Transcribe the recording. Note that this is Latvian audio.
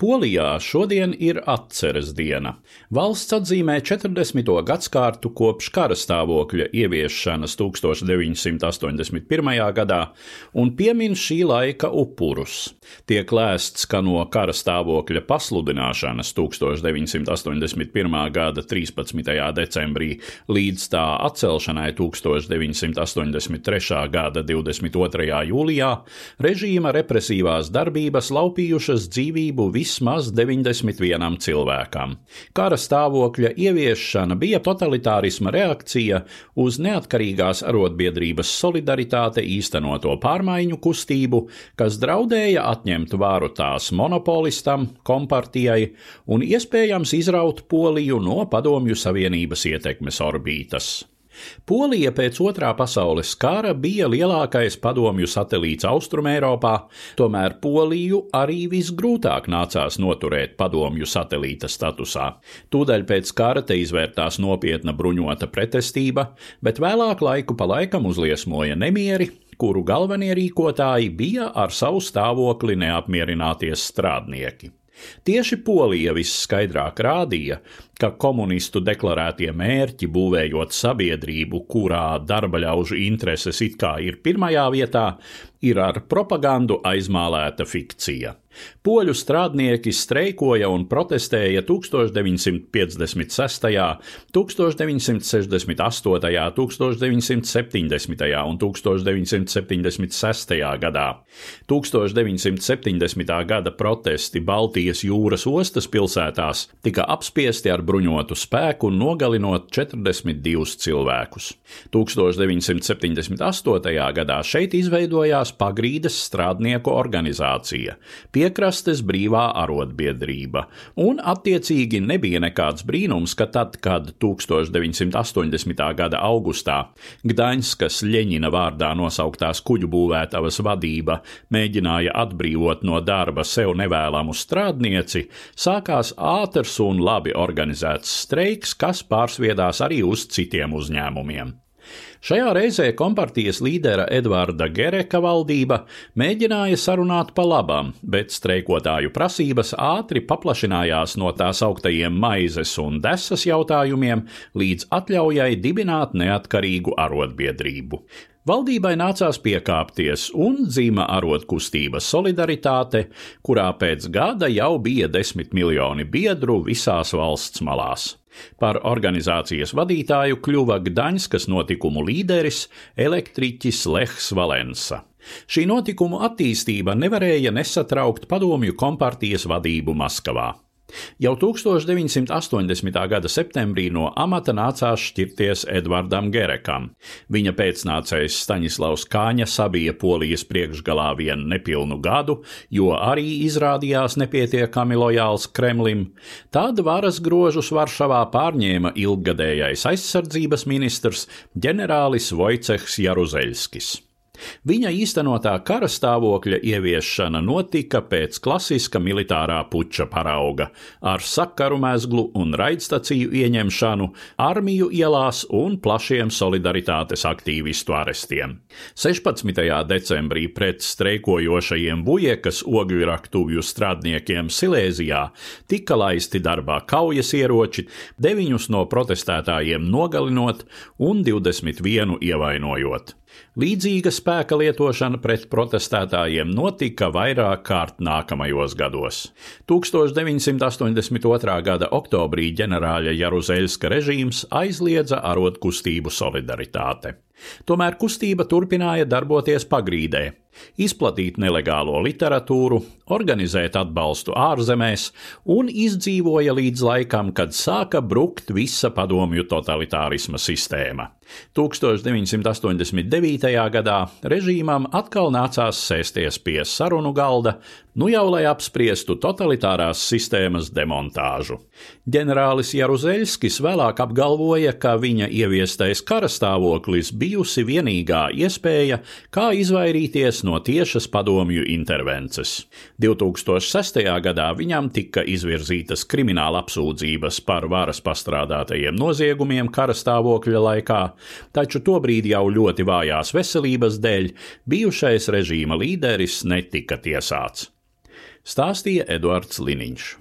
Polijā šodien ir atceres diena. Valsts atzīmē 40. gadsimtu kopš kara stāvokļa ieviešanas 1981. gadā un piemin šī laika upurus. Tiek lēsts, ka no kara stāvokļa pasludināšanas 1981. gada 13. decembrī līdz tā atcelšanai 1983. gada 22. jūlijā režīma represīvās darbības laupījušas dzīvību visā vismaz 91 cilvēkam. Kara stāvokļa ieviešana bija totalitārisma reakcija uz neatkarīgās arotbiedrības solidaritāte īstenoto pārmaiņu kustību, kas draudēja atņemt vāru tās monopolistam, kompartijai un iespējams izraut Poliju no Padomju Savienības ietekmes orbītas. Polija pēc otrā pasaules kara bija lielākais padomju satelīts Austrumēropā, tomēr Poliju arī visgrūtāk nācās noturēt padomju satelīta statusā. Tūdaļ pēc kara te izvērtās nopietna bruņota pretestība, bet vēlāk laiku pa laikam uzliesmoja nemieri, kuru galvenie rīkotāji bija ar savu stāvokli neapmierināties strādnieki. Tieši Polija visskaidrāk rādīja, ka komunistu deklarētie mērķi, būvējot sabiedrību, kurā darba ļaužu intereses it kā ir pirmajā vietā, ir ar propagandu aizmālēta fikcija. Poļu strādnieki streikoja un protestēja 1956., 1968., 1970. un 1976. gadā. 1970. gada protesti Baltijas jūras ostas pilsētās tika apspiesti ar bruņotu spēku, nogalinot 42 cilvēkus. 1978. gadā šeit izveidojās Pagrīdes strādnieku organizācija, piekrastes brīvā arotbiedrība, un attiecīgi nebija nekāds brīnums, ka tad, kad 1980. gada augustā Gdaņskas Ļeņina vārdā nosauktās kuģu būvētavas vadība mēģināja atbrīvot no darba sev nevēlamu strādnieci, sākās ātrs un labi organizēts organizēts streiks, kas pārsviedās arī uz citiem uzņēmumiem. Šajā reizē kompartijas līdera Edvarda Gereka valdība mēģināja sarunāt pa labam, bet streikotāju prasības ātri paplašinājās no tās augtajiem maizes un desas jautājumiem līdz atļaujai dibināt neatkarīgu arotbiedrību. Valdībai nācās piekāpties un dzīva arotkustība Solidaritāte, kurā pēc gada jau bija desmit miljoni biedru visās valsts malās. Par organizācijas vadītāju kļuva Gdaņskas notikumu līderis elektriķis Lehs Valensa. Šī notikumu attīstība nevarēja nesatraukt padomju kompartijas vadību Maskavā. Jau 1980. gada septembrī no amata nācās šķirties Edvardam Gerekam. Viņa pēcnācējs Staņislavs Kāņa sabija polijas priekšgalā vienu nepilnu gadu, jo arī izrādījās nepietiekami lojāls Kremlim. Tad varas grožus Varšavā pārņēma ilggadējais aizsardzības ministrs ģenerālis Vojcehs Jaruzeļskis. Viņa īstenotā kara stāvokļa ieviešana notika pēc klasiska militārā puča parauga, ar sakaru mezglu un raidstaciju ieņemšanu, armiju ielās un plašiem solidaritātes aktīvistu arestiem. 16. decembrī pret streikojošajiem bujekas ogļraktuvju strādniekiem Silēzijā tika laisti darbā kaujas ieroči, deviņus no protestētājiem nogalinot un 21 ievainojot. Līdzīga spēka lietošana pret protestētājiem notika vairāk kārt nākamajos gados. 1982. gada oktobrī ģenerāļa Jaruzeļska režīms aizliedza arotkustību solidaritāte. Tomēr kustība turpināja darboties pagrīdē, izplatīt nelegālo literatūru, organizēt atbalstu ārzemēs un izdzīvoja līdz laikam, kad sāka brukt visa padomju totalitārisma sistēma. 1989. gadā režīmam atkal nācās sēsties pie sarunu galda, nu jau lai apspriestu totalitārās sistēmas demontāžu. Ģenerālis Jaruzeļskis vēlāk apgalvoja, ka viņa ieviestais karastāvoklis bijusi vienīgā iespēja, kā izvairīties no tiešas padomju intervences. 2006. gadā viņam tika izvirzītas krimināla apsūdzības par varas pastrādātajiem noziegumiem karastāvokļa laikā, taču tobrīd jau ļoti vājās veselības dēļ bijušais režīma līderis netika tiesāts. stāstīja Eduards Liniņš.